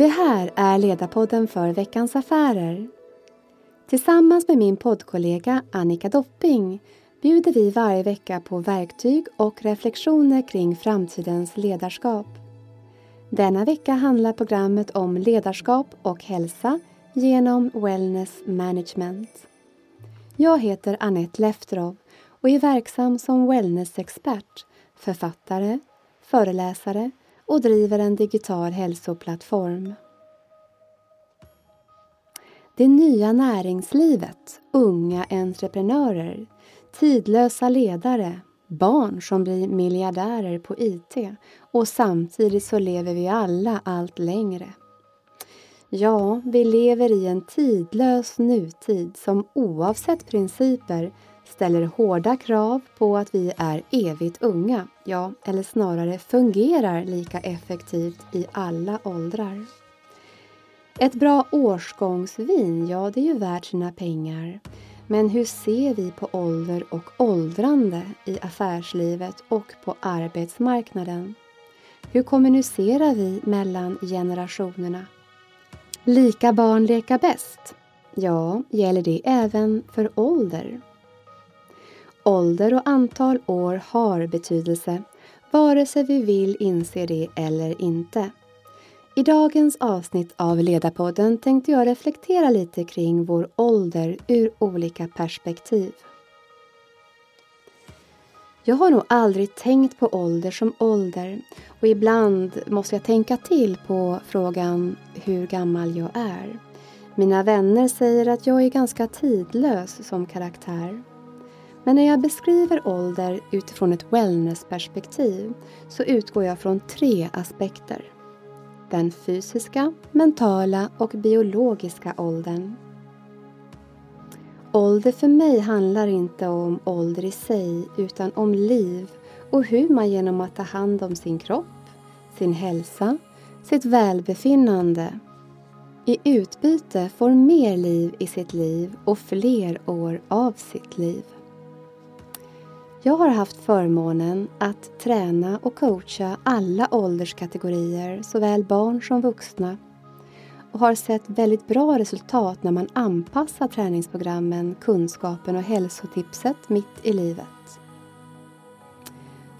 Det här är Ledarpodden för Veckans Affärer. Tillsammans med min poddkollega Annika Dopping bjuder vi varje vecka på verktyg och reflektioner kring framtidens ledarskap. Denna vecka handlar programmet om ledarskap och hälsa genom Wellness Management. Jag heter Annette Leftrov och är verksam som wellnessexpert, författare, föreläsare och driver en digital hälsoplattform. Det nya näringslivet, unga entreprenörer, tidlösa ledare, barn som blir miljardärer på IT och samtidigt så lever vi alla allt längre. Ja, vi lever i en tidlös nutid som oavsett principer ställer hårda krav på att vi är evigt unga, ja, eller snarare fungerar lika effektivt i alla åldrar. Ett bra årsgångsvin, ja, det är ju värt sina pengar. Men hur ser vi på ålder och åldrande i affärslivet och på arbetsmarknaden? Hur kommunicerar vi mellan generationerna? Lika barn leka bäst? Ja, gäller det även för ålder? Ålder och antal år har betydelse, vare sig vi vill inse det eller inte. I dagens avsnitt av Ledarpodden tänkte jag reflektera lite kring vår ålder ur olika perspektiv. Jag har nog aldrig tänkt på ålder som ålder och ibland måste jag tänka till på frågan hur gammal jag är. Mina vänner säger att jag är ganska tidlös som karaktär. Men när jag beskriver ålder utifrån ett wellnessperspektiv så utgår jag från tre aspekter. Den fysiska, mentala och biologiska åldern. Ålder för mig handlar inte om ålder i sig utan om liv och hur man genom att ta hand om sin kropp, sin hälsa, sitt välbefinnande i utbyte får mer liv i sitt liv och fler år av sitt liv. Jag har haft förmånen att träna och coacha alla ålderskategorier, såväl barn som vuxna och har sett väldigt bra resultat när man anpassar träningsprogrammen, kunskapen och hälsotipset mitt i livet.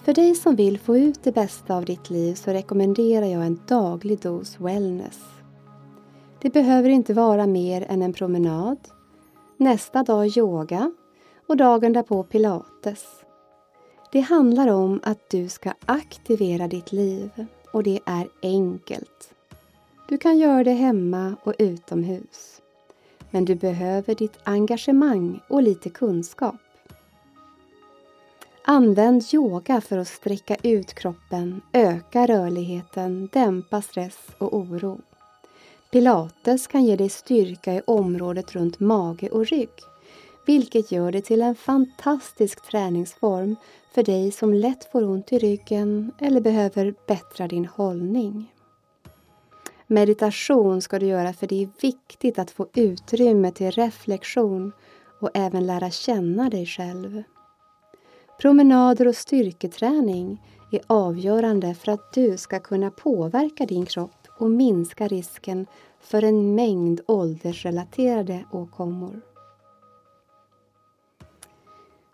För dig som vill få ut det bästa av ditt liv så rekommenderar jag en daglig dos wellness. Det behöver inte vara mer än en promenad, nästa dag yoga och dagen därpå pilates. Det handlar om att du ska aktivera ditt liv och det är enkelt. Du kan göra det hemma och utomhus. Men du behöver ditt engagemang och lite kunskap. Använd yoga för att sträcka ut kroppen, öka rörligheten, dämpa stress och oro. Pilates kan ge dig styrka i området runt mage och rygg vilket gör det till en fantastisk träningsform för dig som lätt får ont i ryggen eller behöver bättra din hållning. Meditation ska du göra för det är viktigt att få utrymme till reflektion och även lära känna dig själv. Promenader och styrketräning är avgörande för att du ska kunna påverka din kropp och minska risken för en mängd åldersrelaterade åkommor.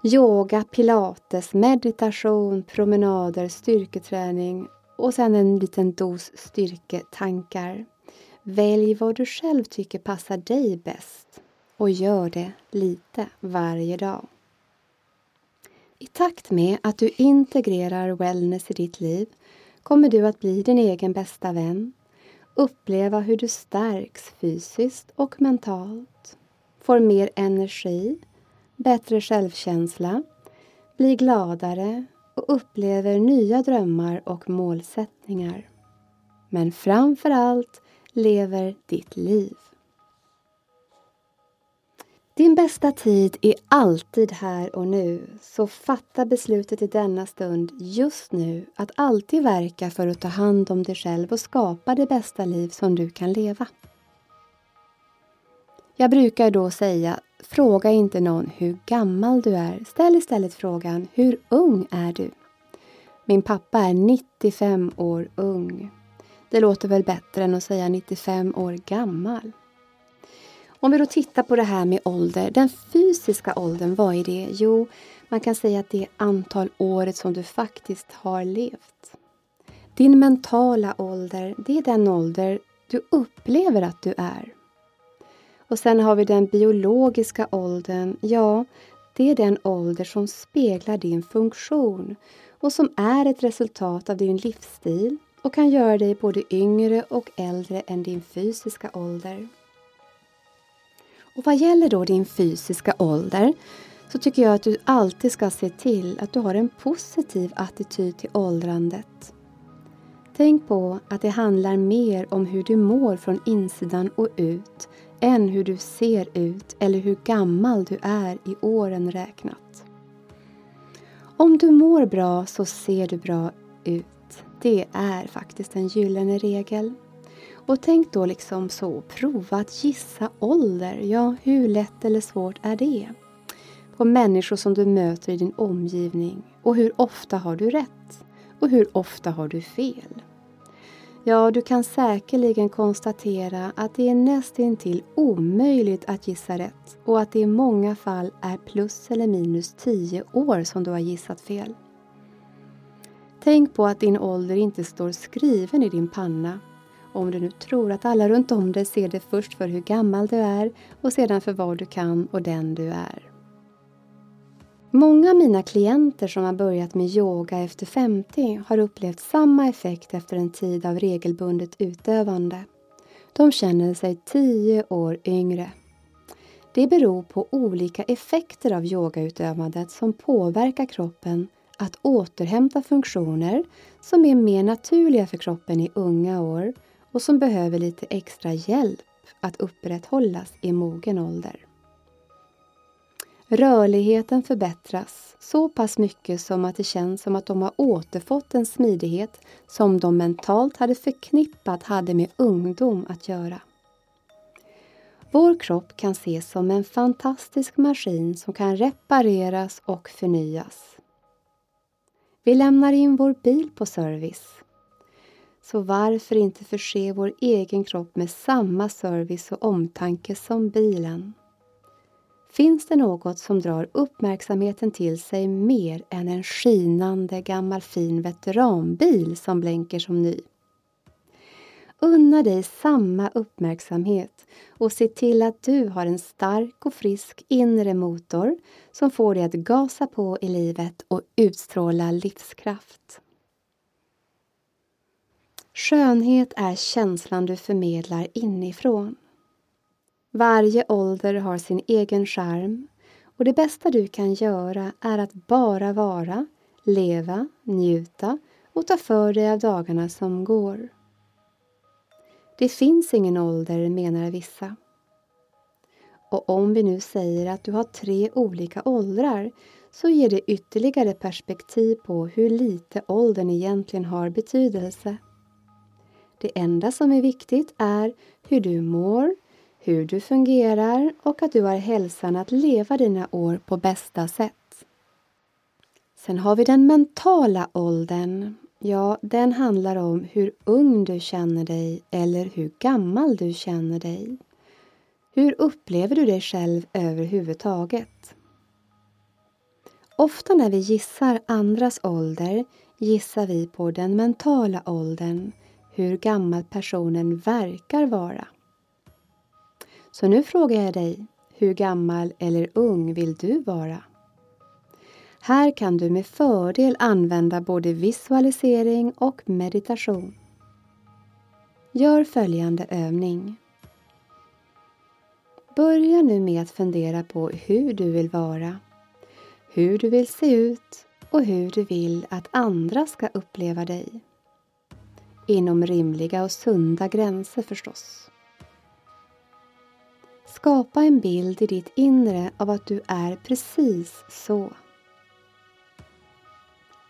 Yoga, pilates, meditation, promenader, styrketräning och sen en liten dos styrketankar. Välj vad du själv tycker passar dig bäst och gör det lite varje dag. I takt med att du integrerar wellness i ditt liv kommer du att bli din egen bästa vän, uppleva hur du stärks fysiskt och mentalt, får mer energi bättre självkänsla, blir gladare och upplever nya drömmar och målsättningar. Men framför allt lever ditt liv. Din bästa tid är alltid här och nu, så fatta beslutet i denna stund just nu att alltid verka för att ta hand om dig själv och skapa det bästa liv som du kan leva. Jag brukar då säga, fråga inte någon hur gammal du är. Ställ istället frågan, hur ung är du? Min pappa är 95 år ung. Det låter väl bättre än att säga 95 år gammal. Om vi då tittar på det här med ålder, den fysiska åldern, vad är det? Jo, man kan säga att det är antal året som du faktiskt har levt. Din mentala ålder, det är den ålder du upplever att du är. Och sen har vi den biologiska åldern. Ja, det är den ålder som speglar din funktion och som är ett resultat av din livsstil och kan göra dig både yngre och äldre än din fysiska ålder. Och vad gäller då din fysiska ålder så tycker jag att du alltid ska se till att du har en positiv attityd till åldrandet. Tänk på att det handlar mer om hur du mår från insidan och ut än hur du ser ut eller hur gammal du är i åren räknat. Om du mår bra så ser du bra ut. Det är faktiskt en gyllene regel. Och tänk då liksom så, prova att gissa ålder. Ja, hur lätt eller svårt är det? På människor som du möter i din omgivning. Och hur ofta har du rätt? Och hur ofta har du fel? Ja, du kan säkerligen konstatera att det är nästintill omöjligt att gissa rätt och att det i många fall är plus eller minus 10 år som du har gissat fel. Tänk på att din ålder inte står skriven i din panna. Om du nu tror att alla runt om dig ser det först för hur gammal du är och sedan för vad du kan och den du är. Många av mina klienter som har börjat med yoga efter 50 har upplevt samma effekt efter en tid av regelbundet utövande. De känner sig 10 år yngre. Det beror på olika effekter av yogautövandet som påverkar kroppen att återhämta funktioner som är mer naturliga för kroppen i unga år och som behöver lite extra hjälp att upprätthållas i mogen ålder. Rörligheten förbättras så pass mycket som att det känns som att de har återfått en smidighet som de mentalt hade förknippat hade med ungdom att göra. Vår kropp kan ses som en fantastisk maskin som kan repareras och förnyas. Vi lämnar in vår bil på service. Så varför inte förse vår egen kropp med samma service och omtanke som bilen? Finns det något som drar uppmärksamheten till sig mer än en skinande gammal fin veteranbil som blänker som ny? Unna dig samma uppmärksamhet och se till att du har en stark och frisk inre motor som får dig att gasa på i livet och utstråla livskraft. Skönhet är känslan du förmedlar inifrån. Varje ålder har sin egen charm och det bästa du kan göra är att bara vara, leva, njuta och ta för dig av dagarna som går. Det finns ingen ålder, menar vissa. Och om vi nu säger att du har tre olika åldrar så ger det ytterligare perspektiv på hur lite åldern egentligen har betydelse. Det enda som är viktigt är hur du mår, hur du fungerar och att du har hälsan att leva dina år på bästa sätt. Sen har vi den mentala åldern. Ja, den handlar om hur ung du känner dig eller hur gammal du känner dig. Hur upplever du dig själv överhuvudtaget? Ofta när vi gissar andras ålder gissar vi på den mentala åldern, hur gammal personen verkar vara. Så nu frågar jag dig, hur gammal eller ung vill du vara? Här kan du med fördel använda både visualisering och meditation. Gör följande övning. Börja nu med att fundera på hur du vill vara, hur du vill se ut och hur du vill att andra ska uppleva dig. Inom rimliga och sunda gränser förstås. Skapa en bild i ditt inre av att du är precis så.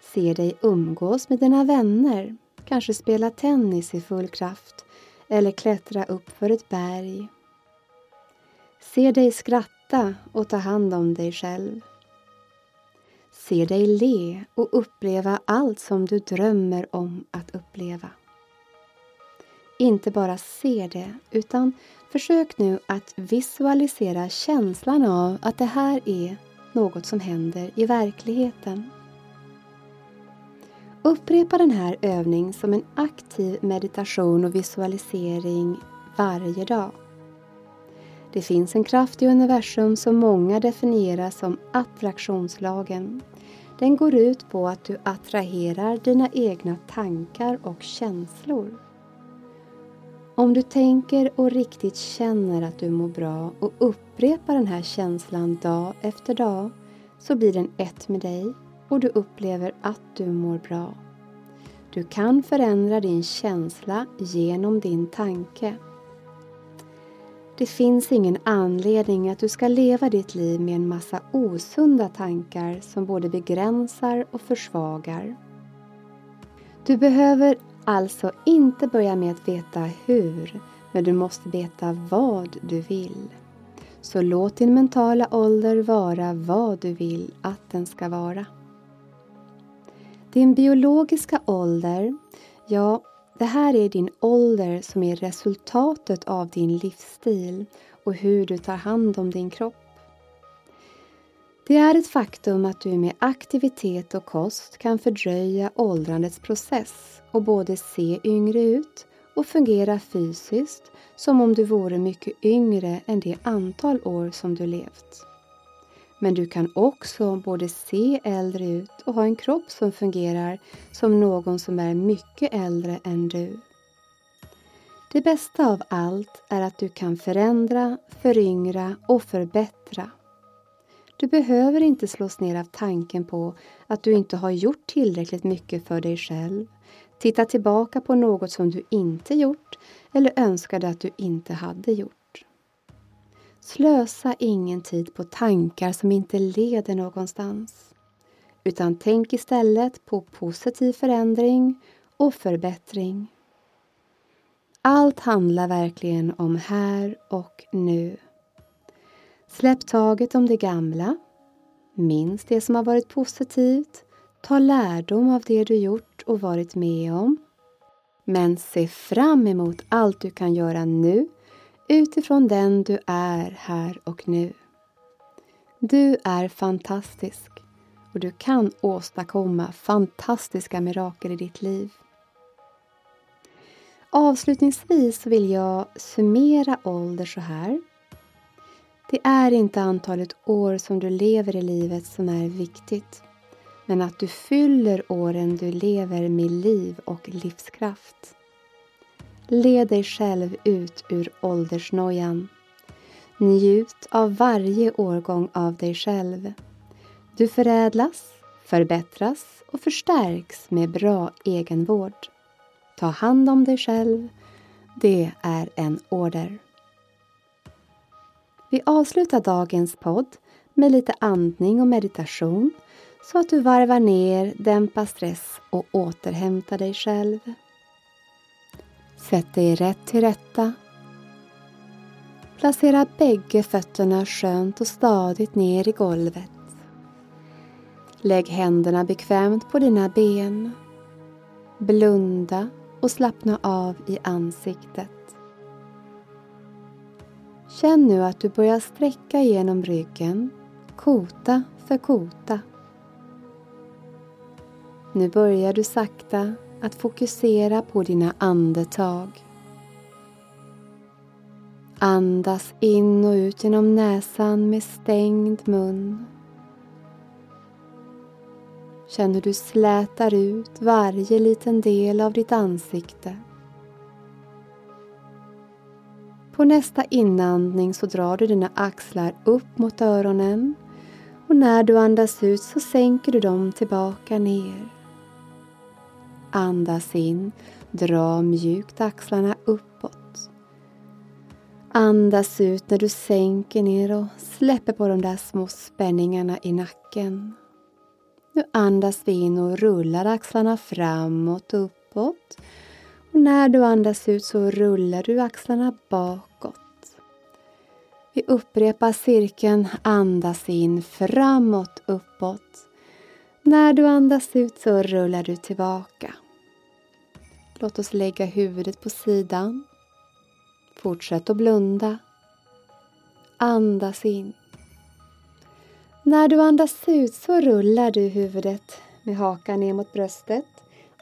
Se dig umgås med dina vänner, kanske spela tennis i full kraft eller klättra upp för ett berg. Se dig skratta och ta hand om dig själv. Se dig le och uppleva allt som du drömmer om att uppleva. inte bara se det utan försök nu att visualisera känslan av att det här är något som händer i verkligheten. Upprepa den här övningen som en aktiv meditation och visualisering varje dag. Det finns en kraft i universum som många definierar som attraktionslagen. Den går ut på att du attraherar dina egna tankar och känslor. Om du tänker och riktigt känner att du mår bra och upprepar den här känslan dag efter dag så blir den ett med dig och du upplever att du mår bra. Du kan förändra din känsla genom din tanke. Det finns ingen anledning att du ska leva ditt liv med en massa osunda tankar som både begränsar och försvagar. Du behöver alltså inte börja med att veta hur, men du måste veta vad du vill. Så låt din mentala ålder vara vad du vill att den ska vara. Din biologiska ålder, ja, det här är din ålder som är resultatet av din livsstil och hur du tar hand om din kropp. Det är ett faktum att du med aktivitet och kost kan fördröja åldrandets process och både se yngre ut och fungera fysiskt som om du vore mycket yngre än det antal år som du levt. Men du kan också både se äldre ut och ha en kropp som fungerar som någon som är mycket äldre än du. Det bästa av allt är att du kan förändra, föryngra och förbättra. Du behöver inte slås ner av tanken på att du inte har gjort tillräckligt mycket för dig själv, titta tillbaka på något som du inte gjort eller önskade att du inte hade gjort. Slösa ingen tid på tankar som inte leder någonstans. Utan tänk istället på positiv förändring och förbättring. Allt handlar verkligen om här och nu. Släpp taget om det gamla. Minns det som har varit positivt. Ta lärdom av det du gjort och varit med om. Men se fram emot allt du kan göra nu utifrån den du är här och nu. Du är fantastisk och du kan åstadkomma fantastiska mirakel i ditt liv. Avslutningsvis vill jag summera ålder så här. Det är inte antalet år som du lever i livet som är viktigt, men att du fyller åren du lever med liv och livskraft. Led dig själv ut ur åldersnojan. Njut av varje årgång av dig själv. Du förädlas, förbättras och förstärks med bra egenvård. Ta hand om dig själv. Det är en order. Vi avslutar dagens podd med lite andning och meditation så att du varvar ner, dämpar stress och återhämtar dig själv. Sätt dig rätt till rätta. Placera bägge fötterna skönt och stadigt ner i golvet. Lägg händerna bekvämt på dina ben. Blunda och slappna av i ansiktet. Känn nu att du börjar sträcka genom ryggen, kota för kota. Nu börjar du sakta att fokusera på dina andetag. Andas in och ut genom näsan med stängd mun. Känn hur du slätar ut varje liten del av ditt ansikte. På nästa inandning så drar du dina axlar upp mot öronen och när du andas ut så sänker du dem tillbaka ner. Andas in, dra mjukt axlarna uppåt. Andas ut när du sänker ner och släpper på de där små spänningarna i nacken. Nu andas vi in och rullar axlarna framåt och uppåt. Och när du andas ut så rullar du axlarna bakåt. Vi upprepar cirkeln, andas in framåt, uppåt. När du andas ut så rullar du tillbaka. Låt oss lägga huvudet på sidan. Fortsätt att blunda. Andas in. När du andas ut så rullar du huvudet med hakan ner mot bröstet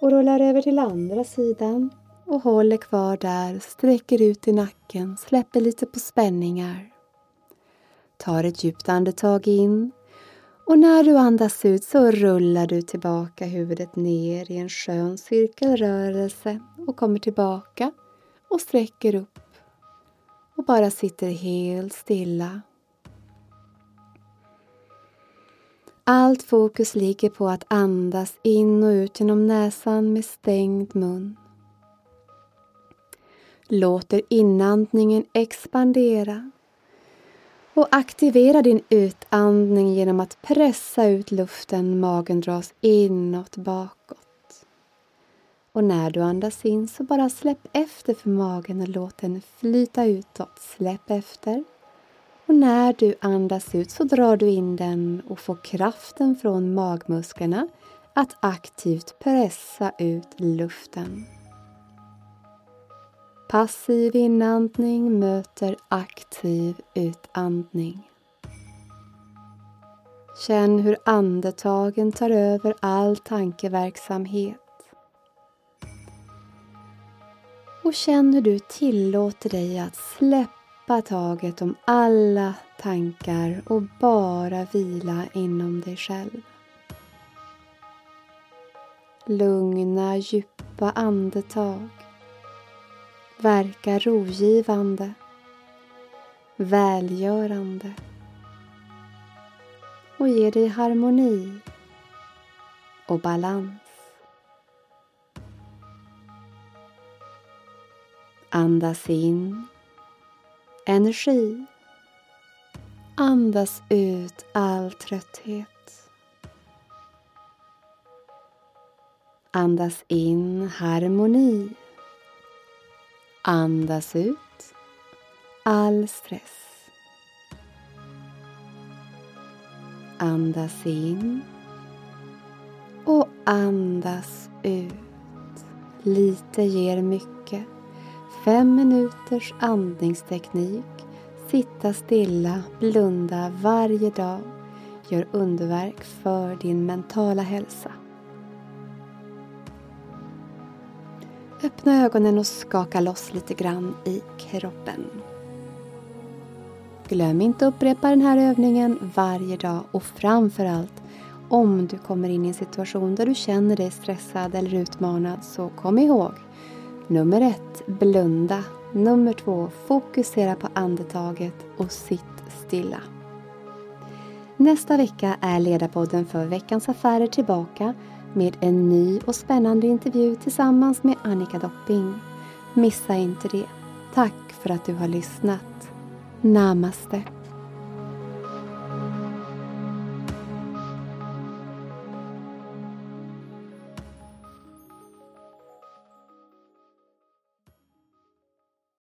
och rullar över till andra sidan och håller kvar där, sträcker ut i nacken, släpper lite på spänningar. Tar ett djupt andetag in och när du andas ut så rullar du tillbaka huvudet ner i en skön cirkelrörelse och kommer tillbaka och sträcker upp och bara sitter helt stilla. Allt fokus ligger på att andas in och ut genom näsan med stängd mun. Låter inandningen expandera och aktivera din utandning genom att pressa ut luften, magen dras inåt bakåt. Och när du andas in så bara släpp efter för magen och låt den flyta utåt. Släpp efter. Och när du andas ut så drar du in den och får kraften från magmusklerna att aktivt pressa ut luften. Passiv inandning möter aktiv utandning. Känn hur andetagen tar över all tankeverksamhet. Och känn hur du tillåter dig att släppa taget om alla tankar och bara vila inom dig själv. Lugna, djupa andetag verka rogivande, välgörande och ger dig harmoni och balans. Andas in energi. Andas ut all trötthet. Andas in harmoni. Andas ut all stress. Andas in och andas ut. Lite ger mycket. Fem minuters andningsteknik. Sitta stilla, blunda varje dag gör underverk för din mentala hälsa. Öppna ögonen och skaka loss lite grann i kroppen. Glöm inte att upprepa den här övningen varje dag och framförallt om du kommer in i en situation där du känner dig stressad eller utmanad så kom ihåg Nummer ett, blunda. Nummer två, fokusera på andetaget och sitt stilla. Nästa vecka är Ledarpodden för Veckans Affärer tillbaka med en ny och spännande intervju tillsammans med Annika Dopping. Missa inte det. Tack för att du har lyssnat. Namaste.